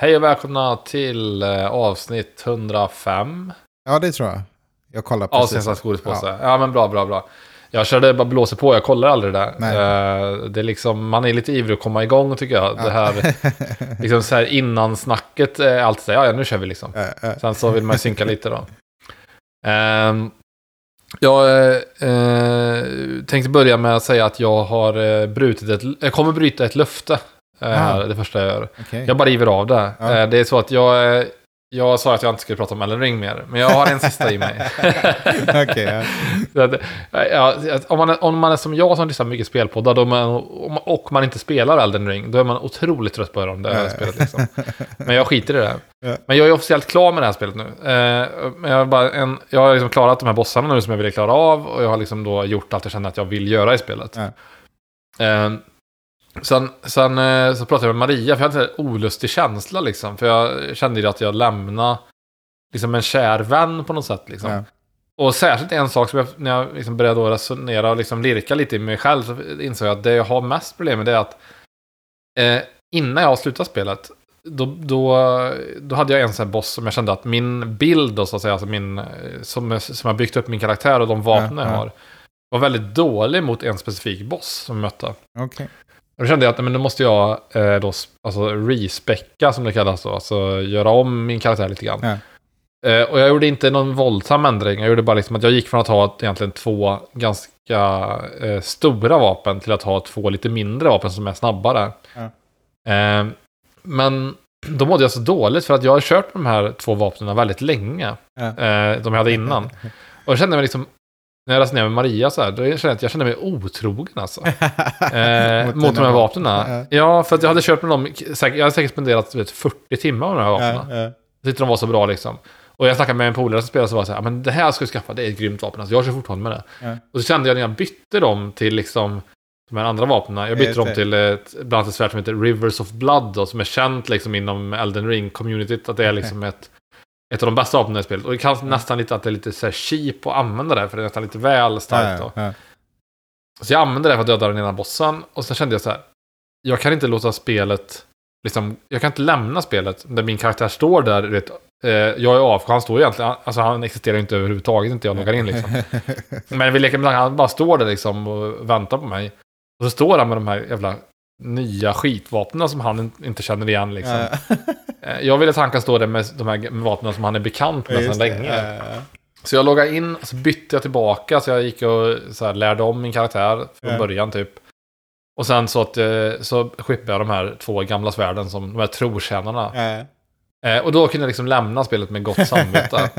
Hej och välkomna till eh, avsnitt 105. Ja, det tror jag. Jag kollar precis. Avsnitt godispåse. Ja. ja, men bra, bra, bra. Jag körde bara blåser på, jag kollar aldrig det Nej. där. Eh, Det är liksom, man är lite ivrig att komma igång tycker jag. Det här, liksom så här innan snacket är alltid så här, ja, ja nu kör vi liksom. Eh, eh, Sen så vill man synka lite då. Ehm, jag eh, tänkte börja med att säga att jag har eh, brutit ett, jag kommer bryta ett löfte. Eh, här, det första jag gör. Okej. Jag bara river av det. Ja. Eh, Det är så att jag, eh, jag sa att jag inte skulle prata om Elden Ring mer, men jag har en sista i mig. Okej, ja. Att, ja, om, man är, om man är som jag som lyssnar mycket spelpoddar då man, och man inte spelar Elden Ring, då är man otroligt trött på att höra om det här spelet. Liksom. Men jag skiter i det. Ja. Men jag är officiellt klar med det här spelet nu. Men jag, har bara en, jag har liksom klarat de här bossarna nu som jag ville klara av, och jag har liksom då gjort allt jag känner att jag vill göra i spelet. Sen, sen eh, så pratade jag med Maria, för jag hade en olustig känsla liksom. För jag kände ju att jag lämnade liksom en kär vän på något sätt. Liksom. Ja. Och särskilt en sak som jag, när jag liksom började resonera och liksom lirka lite i mig själv, så insåg jag att det jag har mest problem med det är att eh, innan jag slutat spelet, då, då, då hade jag en sån här boss som jag kände att min bild, då, så att säga, alltså min, eh, som, som har byggt upp min karaktär och de vapen Ja, jag ja. har, var väldigt dålig mot en specifik boss som jag mötte. Okej. Då kände jag att men då måste jag eh, då, alltså respecka som det kallas då. Alltså göra om min karaktär lite grann. Ja. Eh, och jag gjorde inte någon våldsam ändring. Jag gjorde bara liksom att jag gick från att ha egentligen två ganska eh, stora vapen till att ha två lite mindre vapen som är snabbare. Ja. Eh, men då mådde jag så dåligt för att jag har kört de här två vapnen väldigt länge. Ja. Eh, de jag hade innan. Och jag kände mig liksom, när jag resonerade med Maria så här, då kände jag att jag kände mig otrogen alltså. Eh, mot, dina de här vapnen. Ja, för att jag hade kört med dem, säkert, jag hade säkert spenderat vet, 40 timmar med de här vapnen. Ja, ja. Tyckte de var så bra liksom. Och jag snackade med en polare som spelade så var så här, men det här ska jag skaffa, det är ett grymt vapen. Alltså, jag kör fortfarande med det. Ja. Och så kände jag när jag bytte dem till liksom de här andra vapnen. Jag bytte dem till ett, bland annat ett svärd som heter Rivers of Blood då, som är känt liksom inom Elden Ring-communityt. Att det är liksom ett, ett av de bästa vapnen i spelet. Och det kan nästan lite att det är lite så här cheap att använda det, för det är nästan lite väl starkt. Ja, ja. Så jag använde det för att döda den ena bossen. Och sen kände jag så här. Jag kan inte låta spelet... Liksom, jag kan inte lämna spelet där min karaktär står där. Vet, eh, jag är av, han står egentligen... Alltså han existerar ju inte överhuvudtaget inte jag loggar in liksom. Men vi leker med han bara står där liksom och väntar på mig. Och så står han med de här jävla nya skitvapnen som han in- inte känner igen liksom. Ja. Eh, Jag ville att han kan stå där med de här vapnen som han är bekant med sedan Just det. länge. Ja, ja. Så jag loggade in, så bytte jag tillbaka, så jag gick och så här, lärde om min karaktär från Ja. början typ. Och sen så, att, eh, så skippade jag de här två gamla svärden, som, de här trotjänarna. Ja. Eh, och då kunde jag liksom lämna spelet med gott samvete.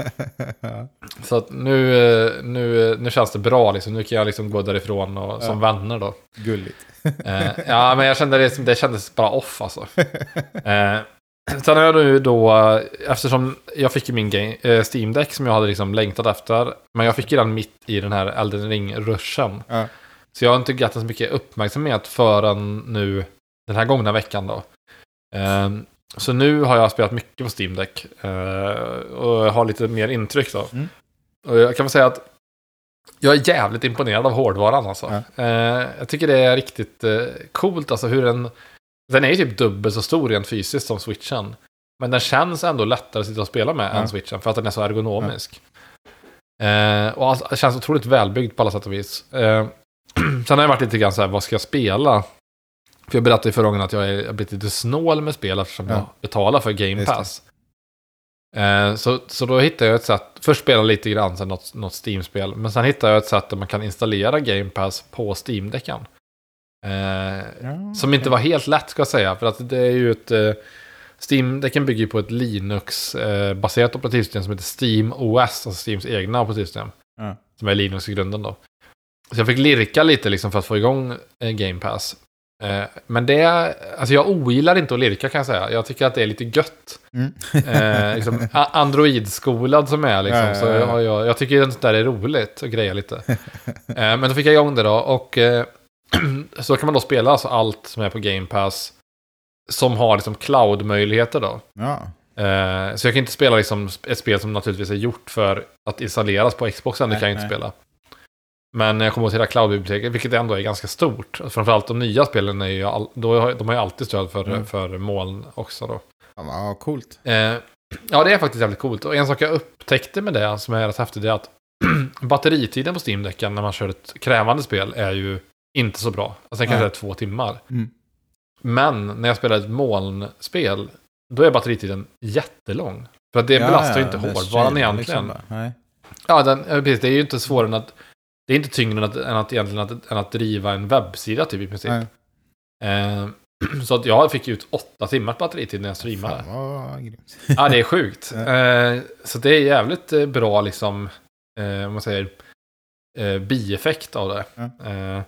Ja. så att nu, eh, nu, nu känns det bra, liksom. nu kan jag liksom gå därifrån och, som vänner då. Gulligt. Eh, ja, men jag kände det, det kändes bara off alltså. Sen har jag nu då, eftersom jag fick ju min game, eh, Steam Deck som jag hade liksom längtat efter. Men jag fick ju den mitt i den här Elden Ring-ruschen. Ja. Så jag har inte gett den så mycket uppmärksamhet förrän nu den här gångna veckan då. Eh, så nu har jag spelat mycket på Steam Deck. Eh, och har lite mer intryck då. Mm. Och jag kan väl säga att jag är jävligt imponerad av hårdvaran alltså. Eh, jag tycker det är riktigt eh, coolt alltså hur den... Den är ju typ dubbelt så stor rent fysiskt som switchen. Men den känns ändå lättare att sitta och spela med Ja. än switchen för att den är så ergonomisk. Eh, och alltså, känns otroligt välbyggd på alla sätt och vis. Eh, sen har jag varit lite grann så här, vad ska jag spela? För jag berättade i förra gången att jag har blivit lite snål med spel eftersom Ja. jag betalar för Game. Pass. Eh, så, så då hittade jag ett sätt, först spela lite grann, sen något, något Steam-spel. Men sen hittade jag ett sätt där man kan installera Game Pass på Steam-däcken. Eh, Ja, som inte var helt lätt ska jag säga, för att det är ju ett... Eh, Steam-däcken bygger ju på ett Linux-baserat operativsystem som heter Steam OS, alltså Steams egna operativsystem. Ja. Som är Linux i grunden då. Så jag fick lirka lite liksom för att få igång eh, Game Pass. Eh, men det, alltså jag ogillar inte att lirka kan jag säga. Jag tycker att det är lite gött. Mm. Eh, liksom, Android-skolad som jag är liksom. Ja, Så ja. jag, jag, jag tycker att det där är roligt att greja lite. eh, men då fick jag igång det då. Och eh, så kan man då spela alltså allt som är på Game Pass. Som har liksom cloud-möjligheter då. Ja. Eh, så jag kan inte spela liksom ett spel som naturligtvis är gjort för att installeras på Xboxen. Det kan jag inte nej. spela. Men jag kommer ihåg hela cloud-biblioteket, vilket ändå är ganska stort. Framförallt de nya spelen är ju, all, då har, de har ju alltid stöd för, Mm. för moln också då. Ja, vad coolt. Eh, ja, det är faktiskt jävligt coolt. Och en sak jag upptäckte med det som är rätt häftigt är att batteritiden på Steam-däcken när man kör ett krävande spel är ju inte så bra. Alltså kanske är Nej. två timmar. Mm. Men när jag spelar ett molnspel, då är batteritiden jättelång. För att det belastar ju inte hårdvaran stream, egentligen. liksom. Nej. Ja, den, ja, precis. Det är ju inte svårare än att... Det är inte tyngre än att, än att, egentligen att, än att driva en webbsida typ i princip. Eh, så att jag fick ut åtta timmars batteritid när jag streamade. Fan vad grymt. Ja, det är sjukt. Ja. Eh, så det är jävligt eh, bra liksom, eh, om man säger, bieffekt av det. Ja.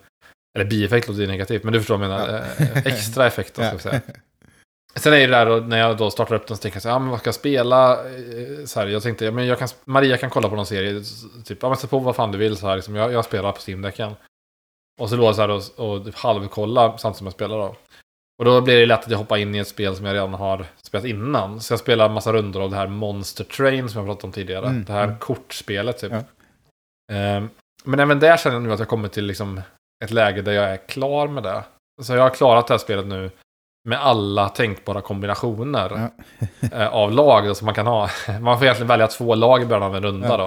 Eller bieffekt låter ju negativt, men du förstår vad jag menar. Ja. Eh, extra effekt, ska jag säga. Sen är det där då, när jag då startar upp den så tänker jag så här, ja men vad ska jag spela? Eh, Så här, jag tänkte, ja, men jag kan, Maria kan kolla på någon serie, typ, ja men sätt på vad fan du vill så här, liksom, jag, jag spelar på Steam-däcken. Och så låg jag så här och, och typ halvkolla samtidigt som jag spelar då. Och då blir det lätt att jag hoppar in i ett spel som jag redan har spelat innan. Så jag spelar massa rundor av det här Monster Train som jag pratade om tidigare. Mm, Det här mm. kortspelet typ. Ja. Ehm, men även där känner jag nu att jag kommer till liksom ett läge där jag är klar med det. Så jag har klarat det här spelet nu med alla tänkbara kombinationer Ja. eh, av lag som man kan ha. Man får egentligen välja två lag i början av en runda Ja. då.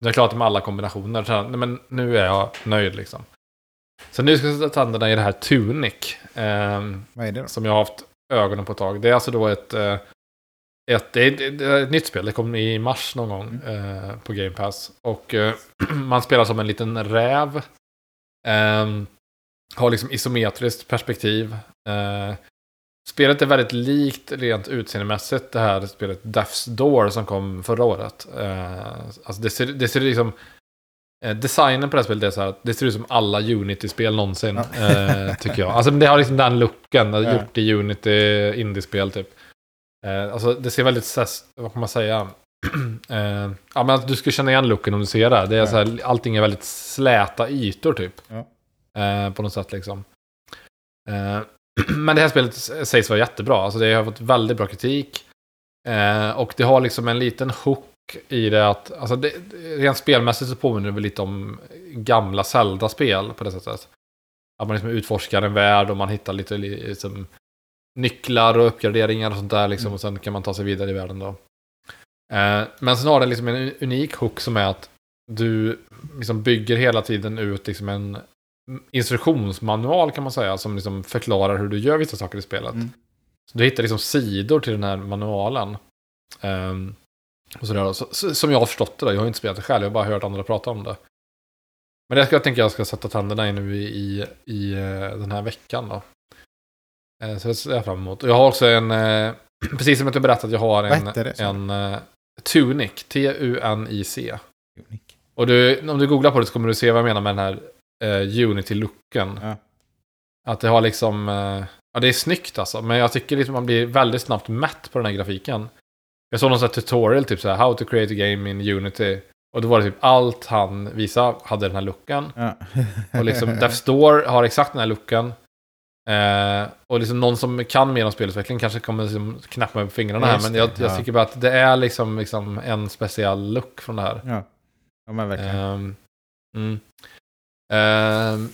Nu har jag klarat det med alla kombinationer. Så, nej, men nu är jag nöjd liksom. Så nu ska jag sätta tänderna i det här Tunic. ehm, Vad är det då? som jag har haft ögonen på ett tag. Det är alltså då ett, eh, ett, det är ett nytt spel. Det kom i mars någon gång eh, på Game Pass. Och eh, man spelar som en liten räv. Ehm, har liksom isometriskt perspektiv. Eh, spelet är väldigt likt rent utseendemässigt det här spelet Death's Door som kom förra året. Eh, alltså det ser, det ser liksom... Eh, designen på det här spelet är så här, det ser ut som alla Unity-spel någonsin, eh, tycker jag. Alltså det har liksom den looken, Ja. gjort i Unity indiespel typ. Eh, alltså det ser väldigt, vad kan man säga? eh, ja men att du skulle känna igen looken om du ser det. det är Ja. så här, allting är väldigt släta ytor typ. Ja. Eh, på något sätt liksom. Eh, men det här spelet sägs vara jättebra. Alltså det har fått väldigt bra kritik. Eh, och det har liksom en liten hook i det att, alltså det, rent spelmässigt så påminner det lite om gamla Zelda-spel på det sättet. Att man liksom utforskar en värld och man hittar lite liksom, nycklar och uppgraderingar och sånt där liksom. Mm. Och sen kan man ta sig vidare i världen då. Eh, men sen har den liksom en unik hook som är att du liksom bygger hela tiden ut liksom en instruktionsmanual kan man säga. Som liksom förklarar hur du gör vissa saker i spelet. Mm. Så du hittar liksom sidor till den här manualen. Ehm, och sådär. Så, som jag har förstått det. Då. Jag har inte spelat det själv, jag har bara hört andra prata om det. Men det ska jag tänka jag ska sätta tänderna i nu i, i, i eh, den här veckan då. Eh, så det ser jag fram emot. Och jag har också en, precis som jag berättade, jag har en, en Tunic, T-U-N-I-C. Och du, om du googlar på det så kommer du se vad jag menar med den här eh, Unity-looken. Ja. Att det har liksom... Eh, ja, det är snyggt alltså. Men jag tycker liksom man blir väldigt snabbt mätt på den här grafiken. Jag såg någon sån här tutorial, typ så här, How to create a game in Unity. Och då var det typ allt han visade hade den här looken. Ja. Och liksom Death's Door har exakt den här looken. Eh, och liksom någon som kan mer om spelutveckling kanske kommer liksom knäppa mig på fingrarna här. Just Men det, jag, jag ja. tycker bara att det är liksom, liksom en speciell look från det här. ja. ja, men verkligen. Ehm, mm. Ehm,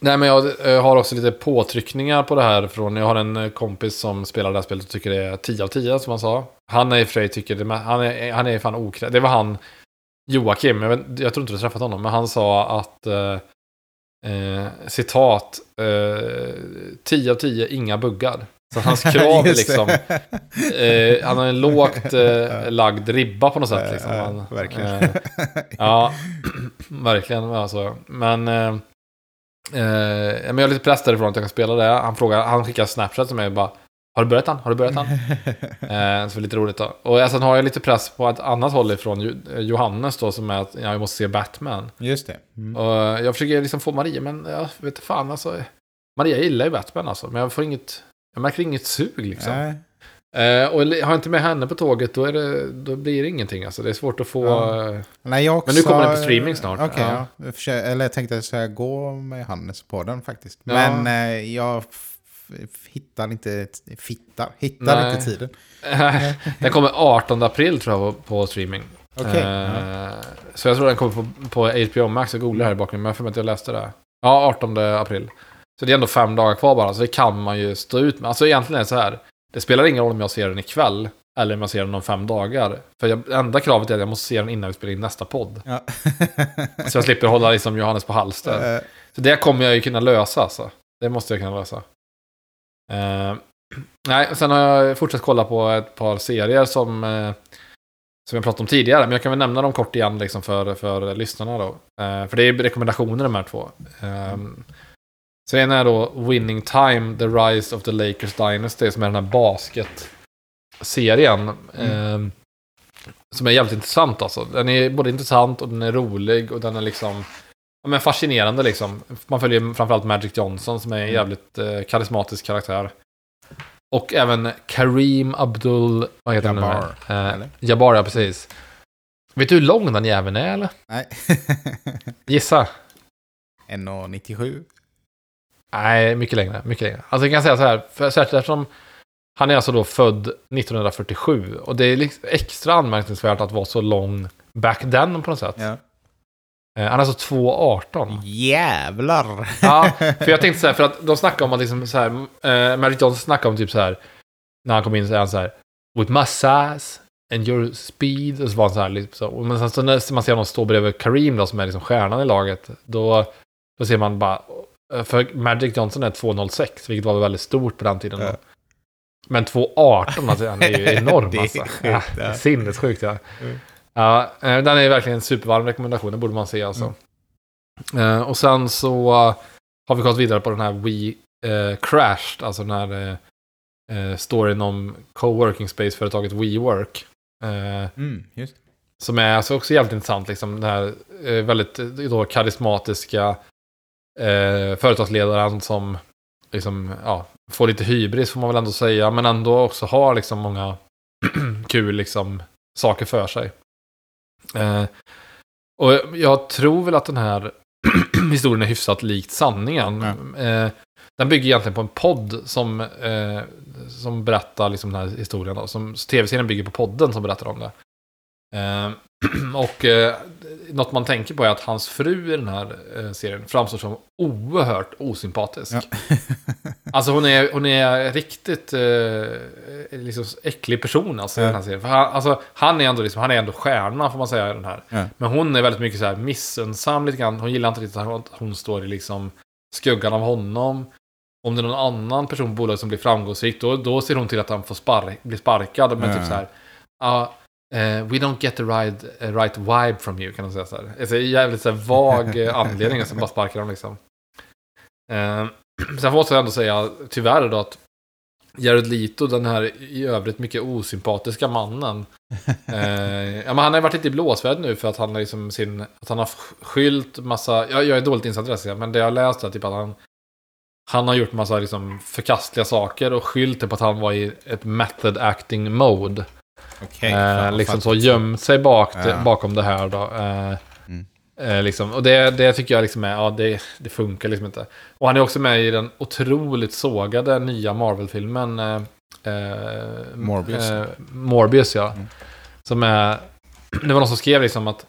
nej, men jag eh, har också lite påtryckningar på det här från, jag har en eh, kompis som spelar det här spelet och tycker det är 10 av 10 som han sa. Han är i och för sig tycker det, han är, han är fan okrä... Det var han, Joakim, jag, vet, jag tror inte du träffat honom, men han sa att eh, citat, eh, 10 av 10, inga buggar. Så hans krav är liksom, eh, han har en lågt eh, lagd ribba på något sätt. Liksom. Ja, Han, verkligen. eh, Ja, verkligen. Alltså. Men, eh, eh, men jag har lite press därifrån att jag kan spela det. Han, frågar, han skickar Snapchat till mig och bara Har du börjat han? Har du börjat han? eh, så lite roligt då. Och sen har jag lite press på ett annat håll ifrån Jo- Johannes då som är att ja, jag måste se Batman. Just det. Mm. Och jag försöker liksom få Maria, men jag vet fan alltså. Maria gillar ju Batman alltså, men jag får inget, jag märker inget sug liksom. Nej. Eh, och har jag inte med henne på tåget, då, det, då blir det ingenting alltså. Det är svårt att få... Ja. eh, Nej, jag också, Men nu kommer den på streaming snart. Okej, Ja. ja. Jag försöker- eller jag tänkte att jag ska gå med Hannes på den faktiskt. Ja. Men eh, jag hittar inte, hittar Nej. inte tiden. den kommer 18 april tror jag på, streaming. Okej. Eh, Så jag tror den kommer på, på HBO Max. Jag googlar här i bakgrunden, men jag får mig att jag läste det. Ja, 18 april. Så det är ändå fem dagar kvar bara, så det kan man ju stå ut med. Alltså egentligen är det så här. Det spelar ingen roll om jag ser den ikväll eller om jag ser den om fem dagar. För jag, enda kravet är att jag måste se den innan vi spelar in nästa podd. Ja. Så jag slipper hålla liksom Johannes på halster. Eh, Så det kommer jag ju kunna lösa alltså. Det måste jag kunna lösa. Eh, nej, sen har jag fortsatt kolla på ett par serier som, eh, som jag pratade om tidigare. Men jag kan väl nämna dem kort igen liksom för, för lyssnarna då. Eh, för det är rekommendationer de här två. Eh, så en är då Winning Time, The Rise of the Lakers Dynasty, som är den här basket-serien. Eh, som är jävligt intressant alltså. Den är både intressant och den är rolig och den är liksom ja, men fascinerande liksom. Man följer framförallt Magic Johnson som är en jävligt eh, karismatisk karaktär. Och även Kareem Abdul... Vad heter Jabbar, han? Eh? Jabbar, ja precis. Vet du hur lång den jäveln är eller? Nej. Gissa. 1,97. Nej, mycket längre. Mycket längre. Alltså jag kan säga så här, för, särskilt eftersom han är alltså då född 1947. Och det är liksom extra anmärkningsvärt att vara så lång back then på något sätt. Ja. Eh, han är alltså 2,18. Jävlar! Ja, för jag tänkte så här, för att de snackar om att liksom så här, eh, Magic Johnson snackar om typ så här, när han kom in så är han så här, with my size and your speed, och så var han så här, liksom så. Men sen så när man ser honom stå bredvid Kareem då, som är liksom stjärnan i laget, då, då ser man bara, för Magic Johnson är 2,06, vilket var väldigt stort på den tiden. Ja. Men 2,18, alltså, han är ju enorm Det är alltså. sjukt, Ja, ja. det är sinnessjukt ja. Mm. Ja, eh, den är verkligen en supervarm rekommendation, den borde man se alltså. Mm. Och sen så har vi gått vidare på den här We eh, Crashed, alltså den här eh, storyn om coworking space-företaget WeWork. Mm, just. som är alltså också jävligt intressant, liksom den här väldigt då, karismatiska eh, företagsledaren som liksom, ja, får lite hybris får man väl ändå säga, men ändå också har liksom många kul liksom, saker för sig. Eh, och jag tror väl att den här historien är hyfsat likt sanningen. Eh, den bygger egentligen på en podd som, eh, som berättar liksom den här historien. Då, som, tv-serien bygger på podden som berättar om det. Eh, och eh, något man tänker på är att hans fru i den här eh, serien framstår som oerhört osympatisk. Ja. Alltså hon är, hon är riktigt eh, liksom äcklig person alltså, i Ja. den här serien. För han, alltså, han, är ändå liksom, han är ändå stjärna får man säga i den här. Ja. Men hon är väldigt mycket så här missunnsam lite grann. Hon gillar inte riktigt att hon- står i liksom skuggan av honom. Om det är någon annan person på bolaget som blir framgångsrik, då, då ser hon till att han får spar bli sparkad. Men typ så här, ja, eh, we don't get the right, eh, right vibe from you, kan man säga så här. Alltså, jävligt så här vag eh, anledning, och sen bara sparkar dem liksom. Eh, sen måste jag ändå säga, tyvärr då, att Jared Leto, den här i övrigt mycket osympatiska mannen. eh, ja, men han har ju varit lite i blåsväder nu för att han, har liksom sin, att han har skylt massa... Jag, jag är dåligt insatt i det, men det jag läst är typ att han... Han har gjort massa liksom förkastliga saker och skyllt det på att han var i ett method acting mode. Okej. eh, liksom så gömt sig bak Ja. bakom det här då. Eh, Mm. eh, liksom. Och det, det tycker jag liksom är, ja det, det funkar liksom inte. Och han är också med i den otroligt sågade nya Marvel-filmen. Eh, eh, Morbius. Morbius ja. Mm. Som är, det var någon som skrev liksom att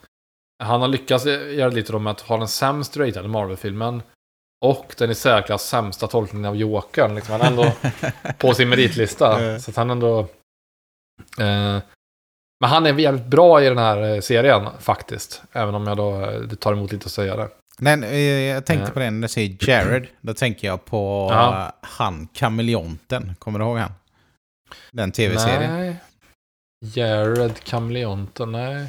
han har lyckats göra lite då med att ha den sämst ratade Marvel-filmen. Och den i särklass sämsta tolkningen av Jokern. Liksom. Han är ändå på sin meritlista. Så att han ändå... Eh, men han är jävligt bra i den här eh, serien faktiskt. Även om jag då, eh, det tar emot lite att säga det. Eh, jag tänkte på det när du säger Jared. Då tänker jag på Ja. han kameleonten. Kommer du ihåg han? Den tv-serien. Nej. Jared Kameleonten, nej.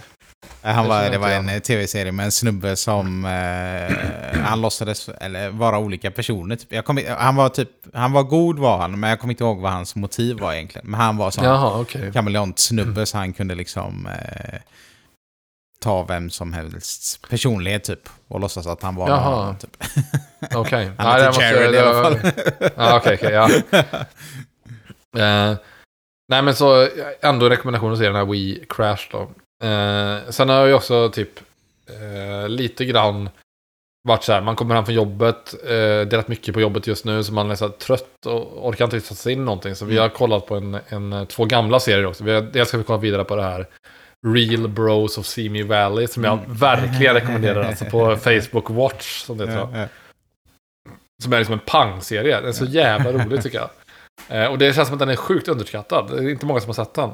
Eh, Han var, det var en eh, tv-serie med en snubbe som... Eh, han låtsades eller, vara olika personer. Typ. Jag kom, han var typ... Han var god var han, men jag kommer inte ihåg vad hans motiv var egentligen. Men han var sån Jaha, okej. kameleont-snubbe så han kunde liksom... Eh, ta vem som helst personlighet typ. Och låtsas att han var Jaha. någon typ. Okej. Han det heter måste- Jared i alla fall. Ja, okej, okej, ja. Eh, nej, men så ändå rekommendation att se den här We Crash då. Eh, sen har jag också typ eh, lite grann varit så här, man kommer hem från jobbet, eh, det är rätt mycket på jobbet just nu, så man är så här trött och orkar inte sätta sig in någonting. Så vi Mm. har kollat på en, en, två gamla serier också. Vi har, dels ska vi kolla vidare på det här Real Bros of Simi Valley, som jag Mm. verkligen rekommenderar, alltså på Facebook Watch, som det heter. Som är liksom en pangserie. Den är så jävla rolig tycker jag. Eh, och det känns som att den är sjukt underskattad. Det är inte många som har sett den.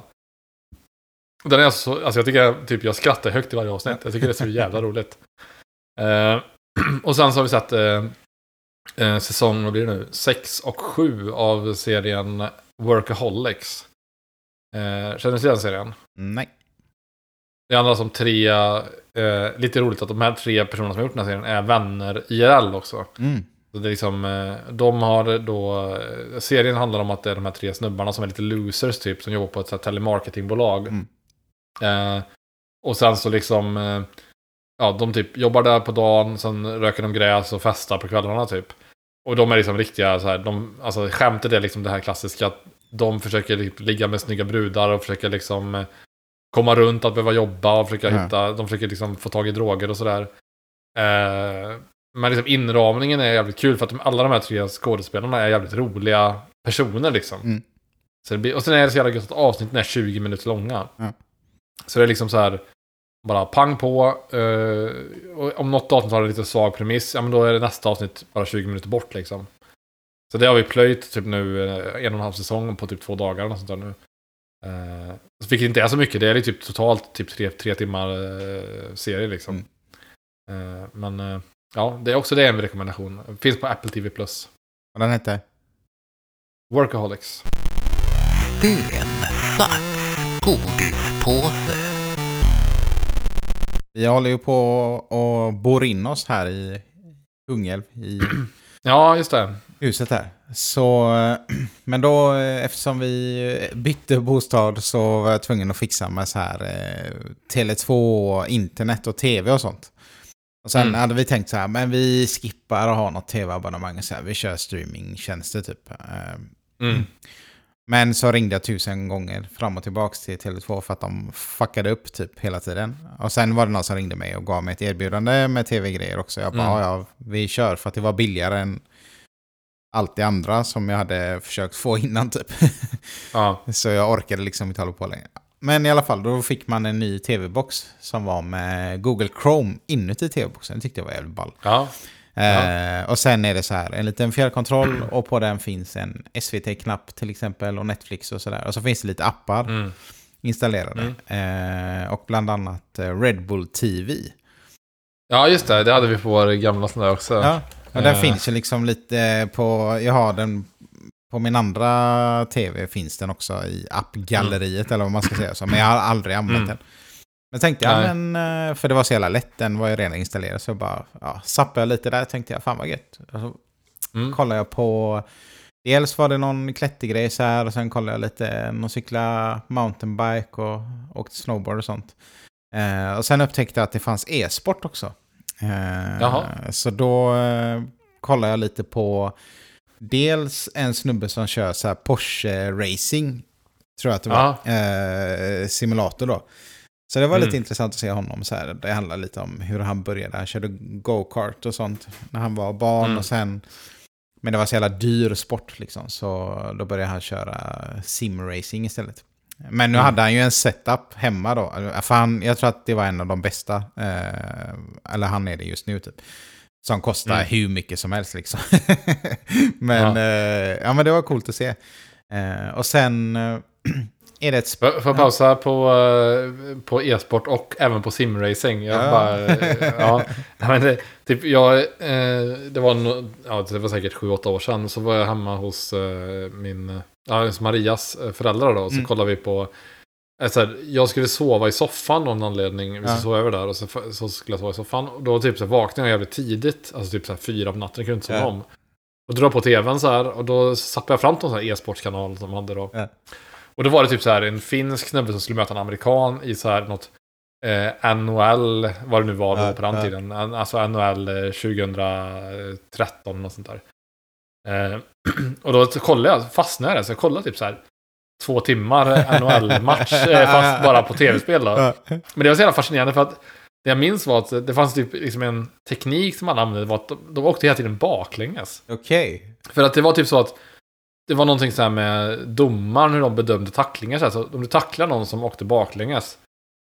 Den är alltså, alltså jag tycker typ jag skrattar högt i varje avsnitt. Jag tycker det är så jävla roligt. Eh, och sen så har vi sett eh, eh, säsong, vad blir det nu? 6 och 7 av serien Workaholics. Eh, känner du till den serien? Nej. Det handlar alltså om tre, eh, lite roligt att de här tre personerna som har gjort den här serien är vänner IRL också. Mm. Så det är liksom, eh, de har då, eh, serien handlar om att det är de här tre snubbarna som är lite losers typ, som jobbar på ett så telemarketingbolag. Mm. Eh, och sen så liksom, eh, ja de typ jobbar där på dagen, sen röker de gräs och festar på kvällarna typ. Och de är liksom riktiga så här, de, alltså skämtet är liksom det här klassiska att de försöker li- ligga med snygga brudar och försöker liksom eh, komma runt att behöva jobba och försöka Ja. hitta, de försöker liksom få tag i droger och sådär. Eh, men liksom inramningen är jävligt kul för att de, alla de här tre skådespelarna är jävligt roliga personer liksom. Mm. Så blir, och sen är det så jävla gött att avsnitten är 20 minuter långa. Ja. Så det är liksom så här, bara pang på. eh, och om något avsnitt har en lite svag premiss, ja men då är det nästa avsnitt bara 20 minuter bort liksom. Så det har vi plöjt typ nu eh, en och en halv säsong på typ två dagar eller sånt där nu. Eh, så vilket inte är så mycket, det är typ totalt typ tre, tre timmar eh, serie liksom. Eh, men eh, ja, det är också det en rekommendation. Finns på Apple TV+. Plus. Och den hette? Workaholics. Godispåse. Vi håller ju på och bor in oss här i Kungälv, i Ja, just det. huset här. Så, men då eftersom vi bytte bostad så var jag tvungen att fixa med så här eh, Tele2, internet och tv och sånt. Och sen Mm. hade vi tänkt så här, men vi skippar att ha något tv-abonnemang så här, vi kör streamingtjänster typ. Eh, Mm. Men så ringde jag tusen gånger fram och tillbaka till Tele2 för att de fuckade upp typ hela tiden. Och sen var det någon som ringde mig och gav mig ett erbjudande med tv-grejer också. Jag bara, Mm. ja, vi kör för att det var billigare än allt det andra som jag hade försökt få innan typ. Ja. så jag orkade liksom inte hålla på längre. Men i alla fall, då fick man en ny tv-box som var med Google Chrome inuti tv-boxen. Det tyckte jag var jävligt ball. Ja. Eh, och sen är det så här, en liten fjärrkontroll och på den finns en SVT-knapp till exempel och Netflix och sådär. Och så finns det lite appar Mm. installerade. Eh, och bland annat eh, Red Bull TV. ja, just det. Det hade vi på vår gamla sån där också. Ja, och den Eh. finns ju liksom lite på, jag har den på min andra tv finns den också i appgalleriet eller vad man ska säga så. Men jag har aldrig använt Mm. den. Men tänkte jag, Nej. men, eh, för det var så jävla lätt, den var ju redan installerad. Så jag bara, ja, zappade jag lite där, tänkte jag, fan vad gött. Så Mm. kollade jag på, dels var det någon klättergrej så här, och sen kollade jag lite, någon cykla mountainbike och åkte snowboard och sånt. Eh, och sen upptäckte jag att det fanns e-sport också. Eh. Så då eh, kollade jag lite på dels en snubbe som kör så här Porsche Racing, tror jag att det var, eh, simulator då. Så det var Mm. lite intressant att se honom så här. Det handlar lite om hur han började. Han körde go-kart och sånt när han var barn Mm. och sen... Men det var så jävla dyr sport liksom, så då började han köra simracing istället. Men nu Mm. hade han ju en setup hemma då. För han, jag tror att det var en av de bästa. Eh, eller han är det just nu typ. Som kostar Mm. hur mycket som helst liksom. men, Ja. ja. Eh, ja men det var coolt att se. Eh, och sen eh, är det ett Får jag pausa på, eh, på e-sport och även på simracing? Jag Ja. bara... eh, ja. Men det, typ, jag, eh, det, var no, ja, det var säkert sju åtta år sedan. Så var jag hemma hos min... Ja, hos Marias föräldrar då. Så Mm. kollade vi på... Så här, jag skulle sova i soffan av någon anledning. Vi Ja. sova över där. Och så, så skulle jag sova i soffan. Och då typ så vaknade jag jävligt tidigt. Alltså typ så här, fyra på natten. Jag kunde inte sova Ja. om. Och dra på tvn så här. Och då zappade jag fram till sån här e-sportskanal som de hade då. Ja. Och då var det typ så här en finsk snubbe som skulle möta en amerikan i så här något eh, NHL, vad det nu var då Ja, på den ja. tiden. Alltså NHL eh, 2013 och sånt där. Eh, och då kollade jag, fastnade jag så jag kollade typ så här två timmar NHL-match, eh, fast bara på tv-spel då. Men det var så jävla fascinerande för att det jag minns var att det fanns typ liksom en teknik som alla använde, var att de, de åkte hela tiden baklänges. Okej. För att det var typ så att det var någonting så här med domaren, hur de bedömde tacklingar. Så här, så om du tacklar någon som åkte baklänges,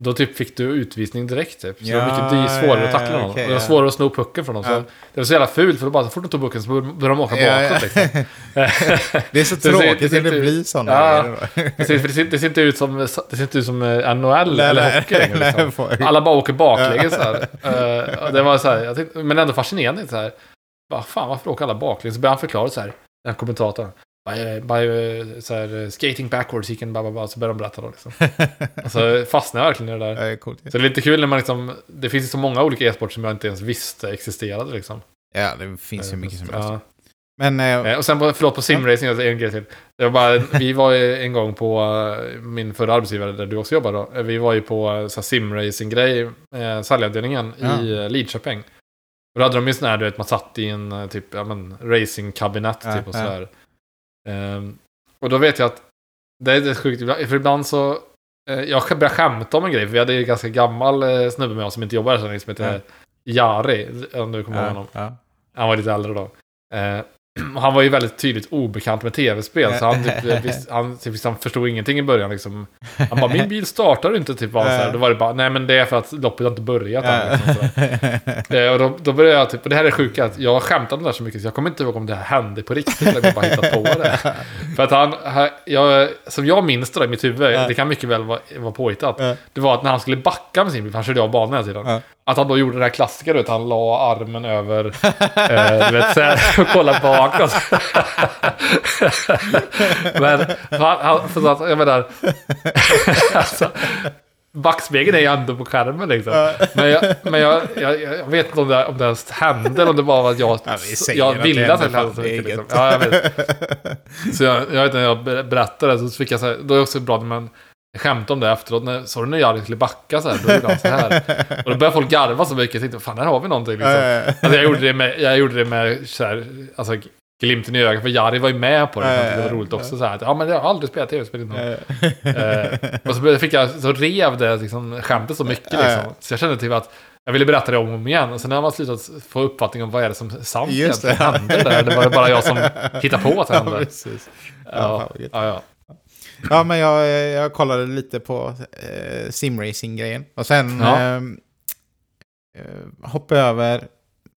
Då typ fick du utvisning direkt typ. Så Ja, det var mycket dy- svårare att tackla någon. och det var svårare att sno pucken från dem. Ja. det var så jävla fult för då bara så fort de tog pucken så började de åka Ja, bakåt liksom. Det är så Det ser- tråkigt det ser det blir sådana Ja. Precis, för det ser, det ser inte ut som, det ser inte ut som eh, NHL Nej, eller nej, hockey längre. Liksom. Alla bara åker baklänges och det var så här tänkte, men ändå fascinerande så här. Vad fan, varför åker alla baklänges? Så började han förklara så här, den här kommentatorn. By, by eh, så här, eh, skating backwards, he can blah, blah, blah, så började de berätta då liksom. Så fastnade jag verkligen i det där. Ja, coolt. Så det är lite kul när man liksom, det finns ju så många olika e-sport som jag inte ens visste existerade liksom. Ja, det finns ju mycket som helst. ja. Men eh, Eh, Och sen på, förlåt, på simracing, alltså en grej till. Det var bara, vi var ju en gång på eh, min förra arbetsgivare där du också jobbade då. Eh, Vi var ju på eh, simracing-grej, eh, säljavdelningen Ja. i eh, Lidköping. Och då hade de ju sån här, du vet, man satt i en eh, typ, ja men, racingkabinett Ja, typ och ja. sådär. Ehm, och då vet jag att, det är det sjukt, för ibland så, eh, jag började skämta om en grej, för vi hade ju en ganska gammal eh, snubbe med oss som inte jobbar här som heter Jari, om du kommer ihåg honom. ja. Han var lite äldre då. Eh, han var ju väldigt tydligt obekant med tv-spel. Så han, typ, visst, han, typ, visst, han förstod ingenting i början. Liksom. Han bara, min bil startar inte. Typ, var så här. Då var det bara, nej men det är för att loppet har inte börjat än. Liksom. Eh, och då, då började jag, typ, och det här är sjuka, att jag skämtade om det här så mycket så jag kommer inte ihåg om det här hände på riktigt eller om jag bara hittat på det. För att han, jag, som jag minns det i mitt huvud, det kan mycket väl vara, vara påhittat. Det var att när han skulle backa med sin bil, för han körde av banan hela tiden. Att han då gjorde det här klassiska, du vet, han la armen över, eh, du vet, så här, och kollade bakåt. Men, han, han, för att, jag menar, alltså, backspegeln är ju ändå på skärmen liksom. Men, jag, men jag, jag, jag vet inte om det, om det ens hände eller om det bara var att jag, Ja, jag det ville att det hände, hände så det mycket. Liksom. Ja, jag vet. Så jag, jag vet när jag ber- berättade så fick jag så här, då är det också bra när man skämtar om det efteråt. När, såg du när Jari skulle backa så här? Då gjorde han så här. Och då började folk garva så mycket. Jag tänkte, fan här har vi någonting liksom. Alltså, jag gjorde det med, jag gjorde det med så här, alltså, glimten i ögat. För Jari var ju med på det. Jag det var roligt också. Så här, att, ja men jag har aldrig spelat tv-spel innan. Eh, och så fick jag, så rev det liksom, skämtet så mycket liksom. Så jag kände typ att jag ville berätta det om och om igen. Och sen när man slutat få uppfattning om vad är det som är sant Just det. hände där. Det var bara jag som hittade på att det hände. Ja, Ja, ja, ja. Ja, men jag, jag kollade lite på eh, simracing-grejen. Och sen Ja. ehm, eh, hoppade jag över,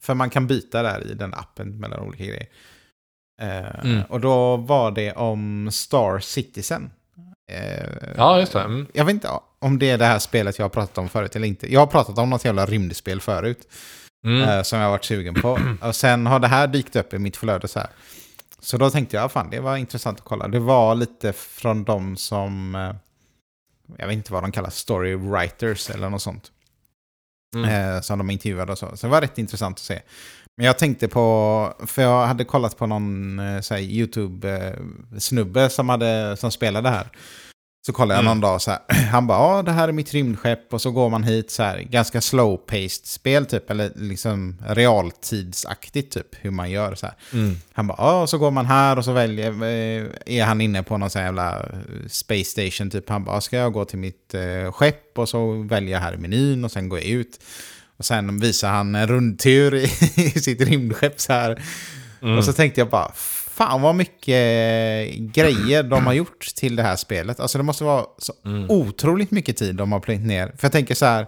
för man kan byta där i den appen mellan olika grejer. Eh, Mm. Och då var det om Star Citizen. Eh, ja, just det. Mm. Jag vet inte om det är det här spelet jag har pratat om förut eller inte. Jag har pratat om något jävla rymdspel förut. Mm. eh, som jag har varit sugen på. Och sen har det här dykt upp i mitt flöde så här. Så då tänkte jag, fan det var intressant att kolla. Det var lite från de som, eh, jag vet inte vad de kallar, story writers eller något sånt. Mm. Eh, som de intervjuade och så. Så det var rätt intressant att se. Men jag tänkte på, för jag hade kollat på någon eh, YouTube-snubbe som, hade, som spelade här. Så kollade jag Mm. någon dag så här, han bara ja det här är mitt rymdskepp och så går man hit så här, ganska slow-paced spel typ, eller liksom realtidsaktigt typ, hur man gör så här. Mm. Han bara, ja, och så går man här och så väljer, eh, är han inne på någon sån jävla eh, space station typ. Han bara, ska jag gå till mitt eh, skepp och så väljer jag här i menyn och sen går jag ut. Och sen visar han en rundtur i, i sitt rymdskepp så här. Mm. Och så tänkte jag bara, fan vad mycket grejer de har gjort till det här spelet. Alltså det måste vara så Mm. otroligt mycket tid de har plöjt ner. För jag tänker så här,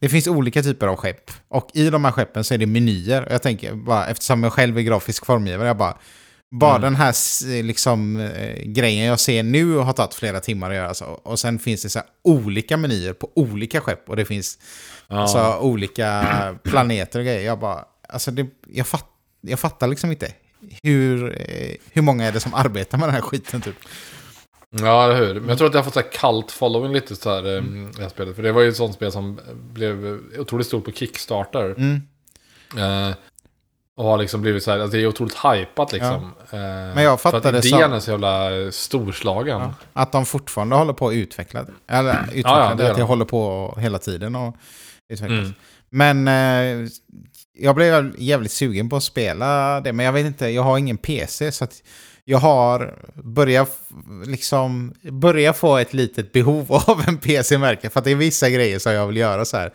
det finns olika typer av skepp. Och i de här skeppen så är det menyer. Och jag tänker bara, eftersom jag själv är grafisk formgivare, jag bara, bara Mm. den här liksom, eh, grejen jag ser nu har tagit flera timmar att göra. Så. Och sen finns det så olika menyer på olika skepp. Och det finns Ja. alltså, olika planeter och grejer. Jag bara, alltså det, jag, fatt, jag fattar liksom inte. Hur, eh, hur många är det som arbetar med den här skiten typ? Ja, eller hur. Men jag tror att jag har fått så här kallt following lite så här, mm. det här spelet. För det var ju ett sånt spel som blev otroligt stort på Kickstarter. Mm. Eh, och har liksom blivit så här, alltså det är otroligt hypat liksom. Eh, Men jag fattar för att det idén som- är så jävla eh, storslagen. Ja. Att de fortfarande håller på att utveckla det. Eller utveckla Ja, ja, det det, att det de. håller på hela tiden och utvecklas. Mm. Men eh, jag blev jävligt sugen på att spela det. Men jag vet inte, jag har ingen PC. Så att jag har börjat, liksom, börjat få ett litet behov av en PC-märke. För att det är vissa grejer som jag vill göra så här.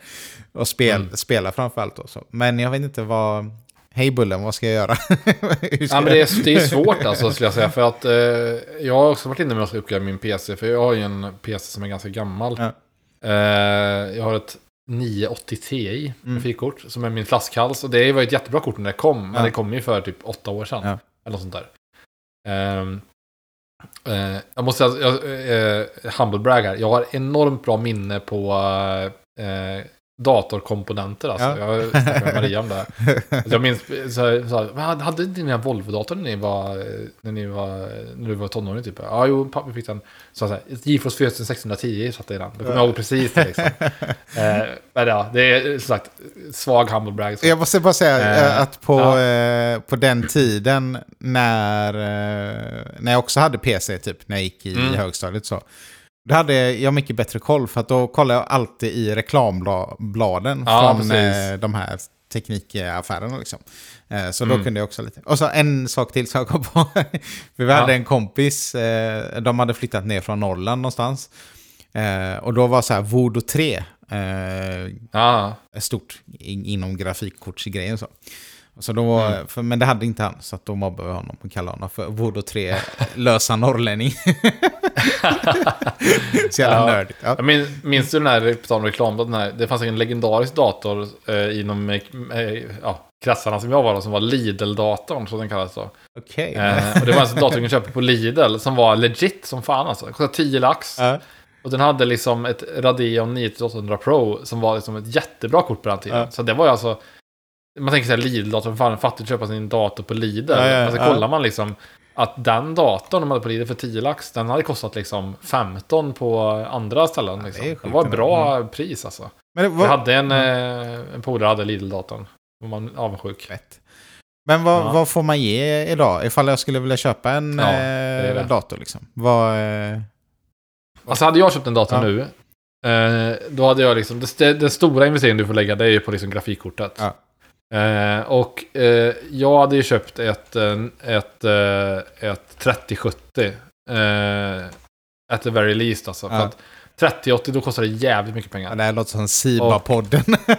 Och spel, Mm. spela framförallt. Så. Men jag vet inte vad... Hej Bullen, vad ska jag göra? Ska Ja, men det är, det är svårt alltså skulle jag säga. För att eh, jag har också varit inne med att uppgradera min PC. För jag har ju en PC som är ganska gammal. Ja. Eh, jag har ett 980 Ti Mm. grafikkort som är min flaskhals. Och det var ju ett jättebra kort när det kom. Men Ja. det kom ju för typ åtta år sedan. Ja. Eller något sånt där. Ehm, eh, jag måste säga, jag, eh, humble brag här. Jag har enormt bra minne på datorkomponenter alltså. Ja. Jag snackade med Maria om det. Jag minns, så, här- så, här, "Men hade inte ni en Volvo-dator när ni var, när ni var, när du var tonåring typ? Ja, jo, pappa fick den. Så här, GeForce 4610 satte i den. Det kommer jag ihåg precis det liksom. eh, men ja, det är som sagt svag humble brag. Så. Jag måste bara säga Eh, eh, att på, ja. eh, på den tiden när, eh, när jag också hade PC, typ när jag gick i Mm. högstadiet så. Då hade jag mycket bättre koll för att då kollade jag alltid i reklambladen Ja, från precis. eh, de här teknikaffärerna. Liksom. Eh, så då Mm. kunde jag också lite. Och så en sak till som jag kom på. Vi Ja. hade en kompis, eh, de hade flyttat ner från Norrland någonstans. Och då var så här Voodoo 3. Eh, Ja, stort in, inom grafikkortsgrejen. Så. Så då var, Mm. för, men det hade inte han, så att då mobbade vi honom och kallade honom för Voodoo 3 lösa norrlänning. så jävla Ja. nördigt. Ja. Jag min, minns du den här, på reklam, den här, det fanns en legendarisk dator eh, inom eh, eh, ja, kretsarna som jag var då, som var Lidl-datorn, så den kallas då. Okej. Eh, och det var alltså en dator man köpte på Lidl som var legit som fan alltså. Kostade 10 lax. Ja. Och den hade liksom ett Radeon 9800 Pro som var liksom ett jättebra kort på den tiden. Ja. Så det var ju alltså... Man tänker sig Lidl-datorn, fan fattigt att köpa sin dator på Lidl. Ja, ja, Men så ja. kollar man liksom att den datorn de hade på Lidl för 10 lax, den hade kostat liksom 15 på andra ställen. det är Liksom. Det, sjukt var ett bra pris alltså. Men, det Jag var, hade en, eh, en polare hade Lidl-datorn. Var man avundsjuk. Fett. Men vad, Ja. vad får man ge idag? Ifall jag skulle vilja köpa en Ja, det. eh, dator liksom. Vad, eh, Alltså hade jag köpt en dator Ja. nu, då hade jag liksom, det, den stora investeringen du får lägga det är ju på liksom grafikkortet. Eh, och eh, jag hade ju köpt ett, eh, ett, eh, ett 3070. Eh, at the very least alltså. Ja. att 3080 då kostar det jävligt mycket ja, pengar. det här låter som Siba-podden.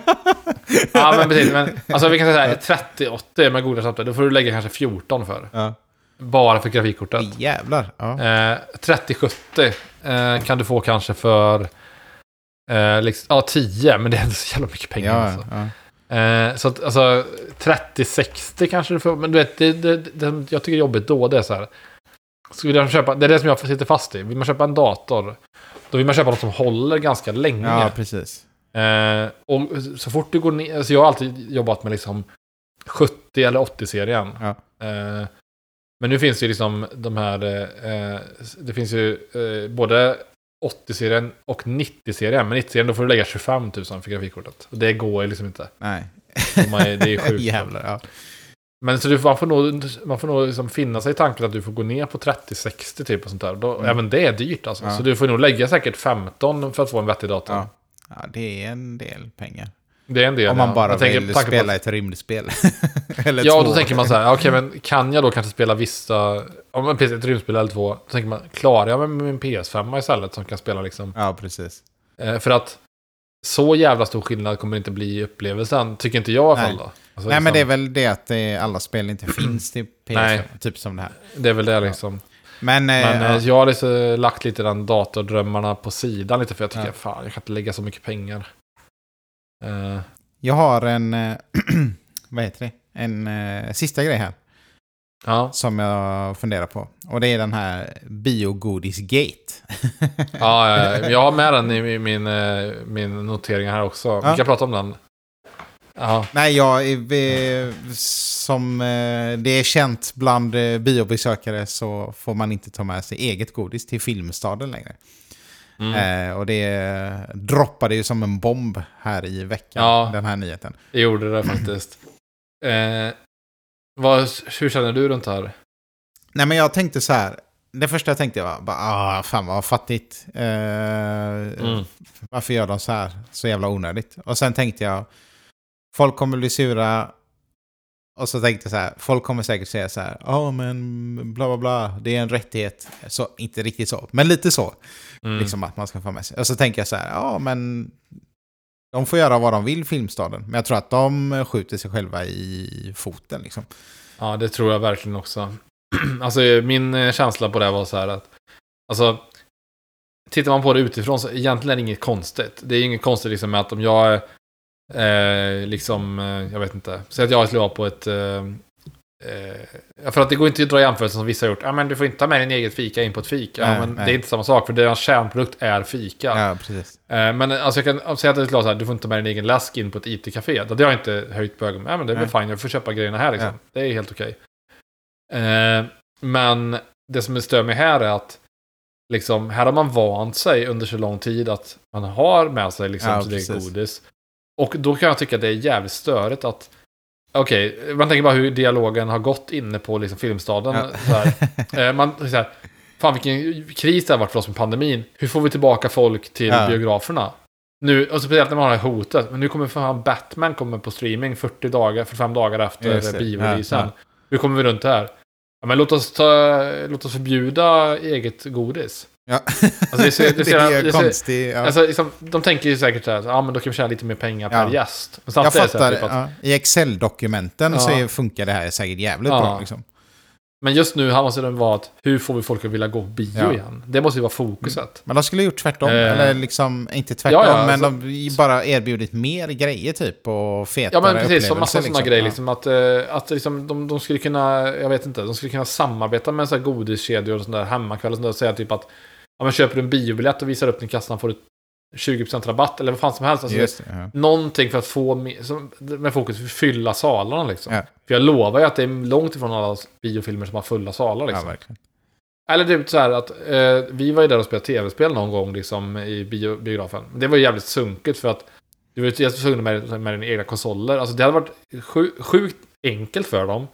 ja men precis. Men, alltså vi kan säga så här, ett 3080 med goda snabbt, då får du lägga kanske 14 för. ja. Bara för grafikkortet. Jävlar. Ja. Eh, 3070 eh, kan du få kanske för eh, liksom, ja, 10, men det är inte så jävla mycket pengar. Ja, Alltså. Eh, så att, alltså 3060 kanske du får, men du vet, det, det, det, jag tycker det är jobbigt då, det är så här. Skulle jag köpa, det är det som jag sitter fast i. Vill man köpa en dator, då vill man köpa något som håller ganska länge. ja, precis. Eh, och så fort du går ner, alltså jag har alltid jobbat med liksom 70 eller 80-serien. Ja. Eh, men nu finns det ju liksom de här, eh, det finns ju eh, både 80-serien och 90-serien. Men 90-serien då får du lägga 25 000 för grafikkortet. Och det går ju liksom inte. Nej. Man, det är sjukt. Jävlar, ja. Men så du, man får nog, man får nog liksom finna sig i tanken att du får gå ner på 30-60 typ och sånt där. Då, Mm. Även det är dyrt alltså. Ja. Så du får nog lägga säkert 15 för att få en vettig dator. Ja. ja, det är en del pengar. Det är en del. Om man ja. bara Jag vill spela att- ett rymdspel. eller Ja, två. då tänker man så här, okej men kan jag då kanske spela vissa, om man precis ett rymdspel eller två, då tänker man, klarar jag mig med min PS5 istället som kan spela liksom? Ja, precis. Eh, för att så jävla stor skillnad kommer det inte bli i upplevelsen, tycker inte jag i alla fall då. Alltså, Nej, men det är liksom, väl det att det, alla spel inte finns till PS5. Nej. Typ som det här. det är väl det liksom. Men, eh, Men ja. eh, jag har liksom lagt lite den datordrömmarna på sidan lite, för jag tycker, Ja. fan, jag kan inte lägga så mycket pengar. Eh, jag har en... eh, vad heter det? En eh, sista grej här. ja, Som jag funderar på. Och det är den här biogodis-gate. ja, ja, ja, jag har med den i min, min notering här också. Ja. Vi kan prata om den. Ja, Nej, jag är, som det är känt bland biobesökare så får man inte ta med sig eget godis till Filmstaden längre. Mm. Eh, och det droppade ju som en bomb här i veckan, Ja. den här nyheten. Det gjorde det faktiskt. Eh, vad, hur känner du runt det här? Nej, men jag tänkte så här. Det första jag tänkte var bara, ah, fan vad fattigt. Eh, Mm. Varför gör de så här? Så jävla onödigt. Och sen tänkte jag, folk kommer bli sura. Och så tänkte jag så här, folk kommer säkert säga så här, ja men bla bla bla, det är en rättighet. Så, inte riktigt så, men lite så. Mm. Liksom att man ska få med sig. Och så tänker jag så här, ja men de får göra vad de vill, Filmstaden. Men jag tror att de skjuter sig själva i foten liksom. Ja, det tror jag verkligen också. alltså min eh, känsla på det var så här att, alltså, tittar man på det utifrån så egentligen är det inget konstigt. Det är inget konstigt liksom med att om jag eh, liksom, eh, jag vet inte, säg att jag skulle vara på ett eh, Eh, för att det går inte att dra jämförelser som vissa har gjort. Ja, men du får inte ta med din eget fika in på ett fika. Ja, Nej, men nej. det är inte samma sak, för deras kärnprodukt är fika. Ja, precis. Eh, men alltså jag kan säga att det är klart så här, du får inte ta med din egen läsk in på ett IT-café. Det har jag inte höjt på ögonen. Ja, men det är väl fine, jag får köpa grejerna här liksom. Ja. Det är helt okej. Eh, men det som stör mig här är att liksom, här har man vant sig under så lång tid att man har med sig liksom, Ja, godis. Och då kan jag tycka att det är jävligt störigt att Okej, man tänker bara hur dialogen har gått inne på liksom, Filmstaden. Ja. Så här. Eh, man, så här, fan vilken kris det har varit för oss med pandemin. Hur får vi tillbaka folk till Ja. biograferna? Nu, och speciellt när man har det hotet. Men nu kommer fan Batman kommer på streaming 40 dagar, 45 dagar efter bioreleasen. Ja, ja. Hur kommer vi runt det här? Ja, men låt oss, ta, låt oss förbjuda eget godis. Ja. Alltså, det ser- det ser- är det ser- konstigt. Ja. Alltså, liksom, de tänker ju säkert så här, ja men då kan vi tjäna lite mer pengar per Ja. gäst. Men jag är det så fattar. typ att, ja. I Excel-dokumenten så är- funkar det här säkert jävligt bra. Liksom. Men just nu måste det vara att hur får vi folk att vilja gå på bio igen? Det måste ju vara fokuset. Men de skulle gjort tvärtom. Eh. Eller liksom, inte tvärtom, men alltså- de bara erbjudit mer grejer typ. Och fetare Ja men precis, som massa upplevelser, sådana grejer. Liksom, att eh, att liksom, de, de skulle kunna, jag vet inte, de skulle kunna samarbeta med så här godiskedjor och sånt där hemmakväll och sånt där och säga typ att ja, men köper en biobiljett och visar upp den i kassan får du 20% rabatt eller vad fan som helst. Alltså, Just det, ja. Någonting för att få som, med fokus för att fylla salarna liksom. Ja. För jag lovar ju att det är långt ifrån alla biofilmer som har fulla salar ja, liksom. verkligen. Eller typ så här att eh, vi var ju där och spelade tv-spel någon gång liksom i bio, biografen. Det var ju jävligt sunkigt för att du var ju tvungen med, med dina egna konsoler. Alltså det hade varit sju, sjukt enkelt för dem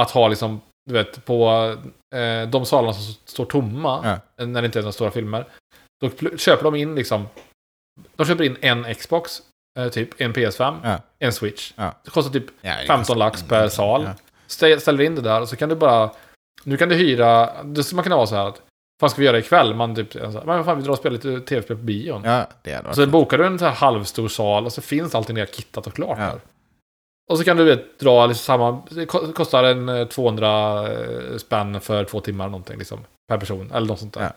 att ha liksom, du vet, på eh, de salarna som står tomma Ja. när det inte är några stora filmer. Då köper de in liksom, de köper in en Xbox, eh, typ en PS5, Ja. en Switch. Ja. Det kostar typ det 15 lax per sal. Ställer in det där och så kan du bara... Nu kan du hyra... Det skulle man kunna vara så här att... Vad ska vi göra ikväll? Man typ... Men vad fan, vi drar och spelar lite tv-spel på bion. Ja, det så bokar du en så här halvstor sal och så finns allting där kittat och klart Ja. där. Och så kan du vet, dra liksom samma... Det ko- kostar en eh, 200 spänn för två timmar någonting liksom. Per person. Eller något sånt där. Ja.